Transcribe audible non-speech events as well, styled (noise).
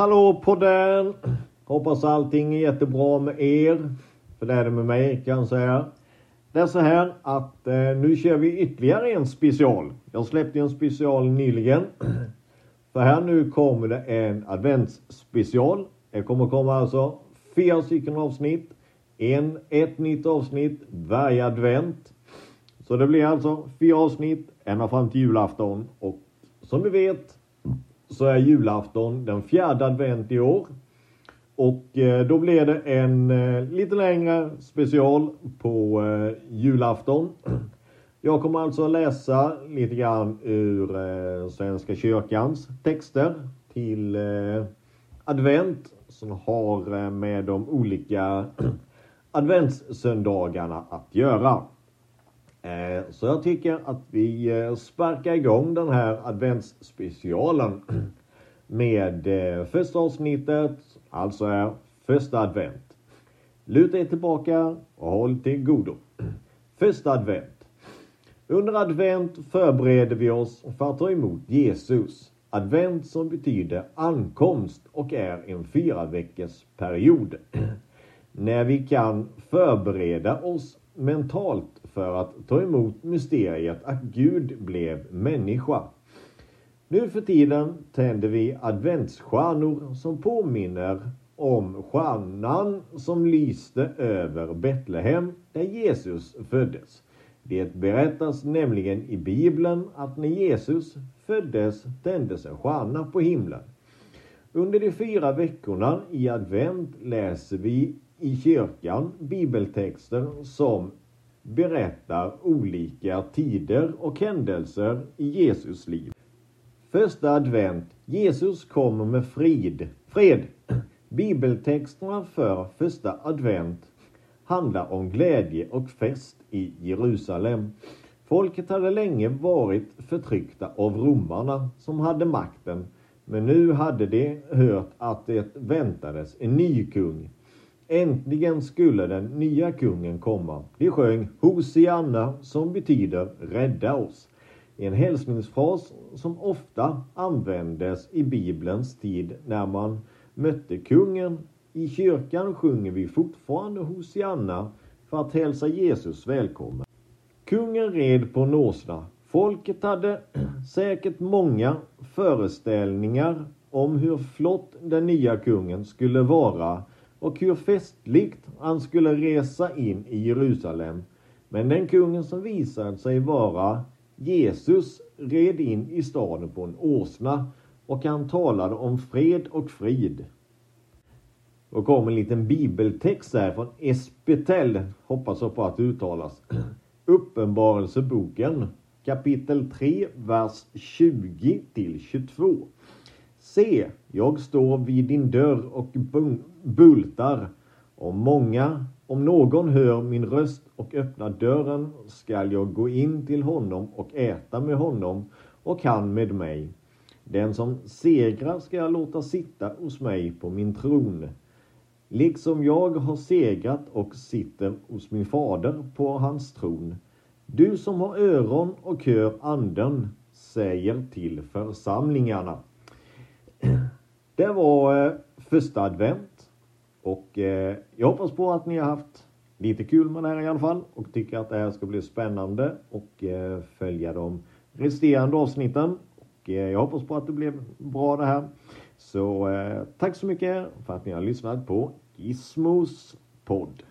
Hallå podden! Hoppas allting är jättebra med er. För det är det med mig kan jag säga. Det är så här att eh, nu kör vi ytterligare en special. Jag släppte en special nyligen. (clears throat) För här nu kommer det en adventsspecial. Det kommer komma alltså fyra stycken avsnitt. En, ett nytt avsnitt varje advent. Så det blir alltså fyra avsnitt ända fram till julafton. Och som vi vet så är julafton den fjärde advent i år. Och eh, då blir det en eh, lite längre special på eh, julafton. Jag kommer alltså läsa lite grann ur Svenska kyrkans texter till advent som har med de olika (clears throat) adventssöndagarna att göra. Eh, så jag tycker att vi eh, sparkar igång den här adventsspecialen (clears throat) med eh, första avsnittet, alltså är första advent. Luta er tillbaka och håll till godo. (clears throat) Första advent. Under advent förbereder vi oss för att ta emot Jesus. Advent som betyder ankomst och är en fyra veckors period. (clears throat) När vi kan förbereda oss mentalt för att ta emot mysteriet att Gud blev människa. Nu för tiden tänder vi adventsstjärnor som påminner om stjärnan som lyste över Betlehem där Jesus föddes. Det berättas nämligen i Bibeln att när Jesus föddes tändes en stjärna på himlen. Under de fyra veckorna i advent läser vi i kyrkan bibeltexter som berättar olika tider och händelser i Jesus liv. Första advent. Jesus kommer med frid. Fred. Bibeltexterna för första advent handlar om glädje och fest i Jerusalem. Folket hade länge varit förtryckta av romarna som hade makten. Men nu hade de hört att det väntades en ny kung. Äntligen skulle den nya kungen komma. De sjöng Hosianna som betyder rädda oss. En hälsningsfras som ofta användes i Bibelns tid när man mötte kungen. I kyrkan sjunger vi fortfarande Hosianna för att hälsa Jesus välkommen. Kungen red på en åsna. Folket hade (clears throat) säkert många föreställningar om hur flott den nya kungen skulle vara och hur festligt han skulle resa in i Jerusalem. Men den kungen som visade sig vara Jesus red in i staden på en åsna och han talade om fred och frid. Då kom en liten bibeltext här från Espetel, hoppas jag på att det uttalas. (clears throat) Uppenbarelseboken kapitel 3, vers 20 till 22. Se, jag står vid din dörr och bultar. Om många om någon hör min röst och öppnar dörren skall jag gå in till honom och äta med honom och han med mig. Den som segrar ska jag låta sitta hos mig på min tron. Liksom jag har segrat och sitter hos min fader på hans tron. Du som har öron och hör anden säger till församlingarna. Det var eh, första advent. Och eh, jag hoppas på att ni har haft lite kul med det här i alla fall och tycker att det här ska bli spännande och eh, följa de resterande avsnitten. Och eh, jag hoppas på att det blev bra det här. Så eh, tack så mycket för att ni har lyssnat på Gizmos podd.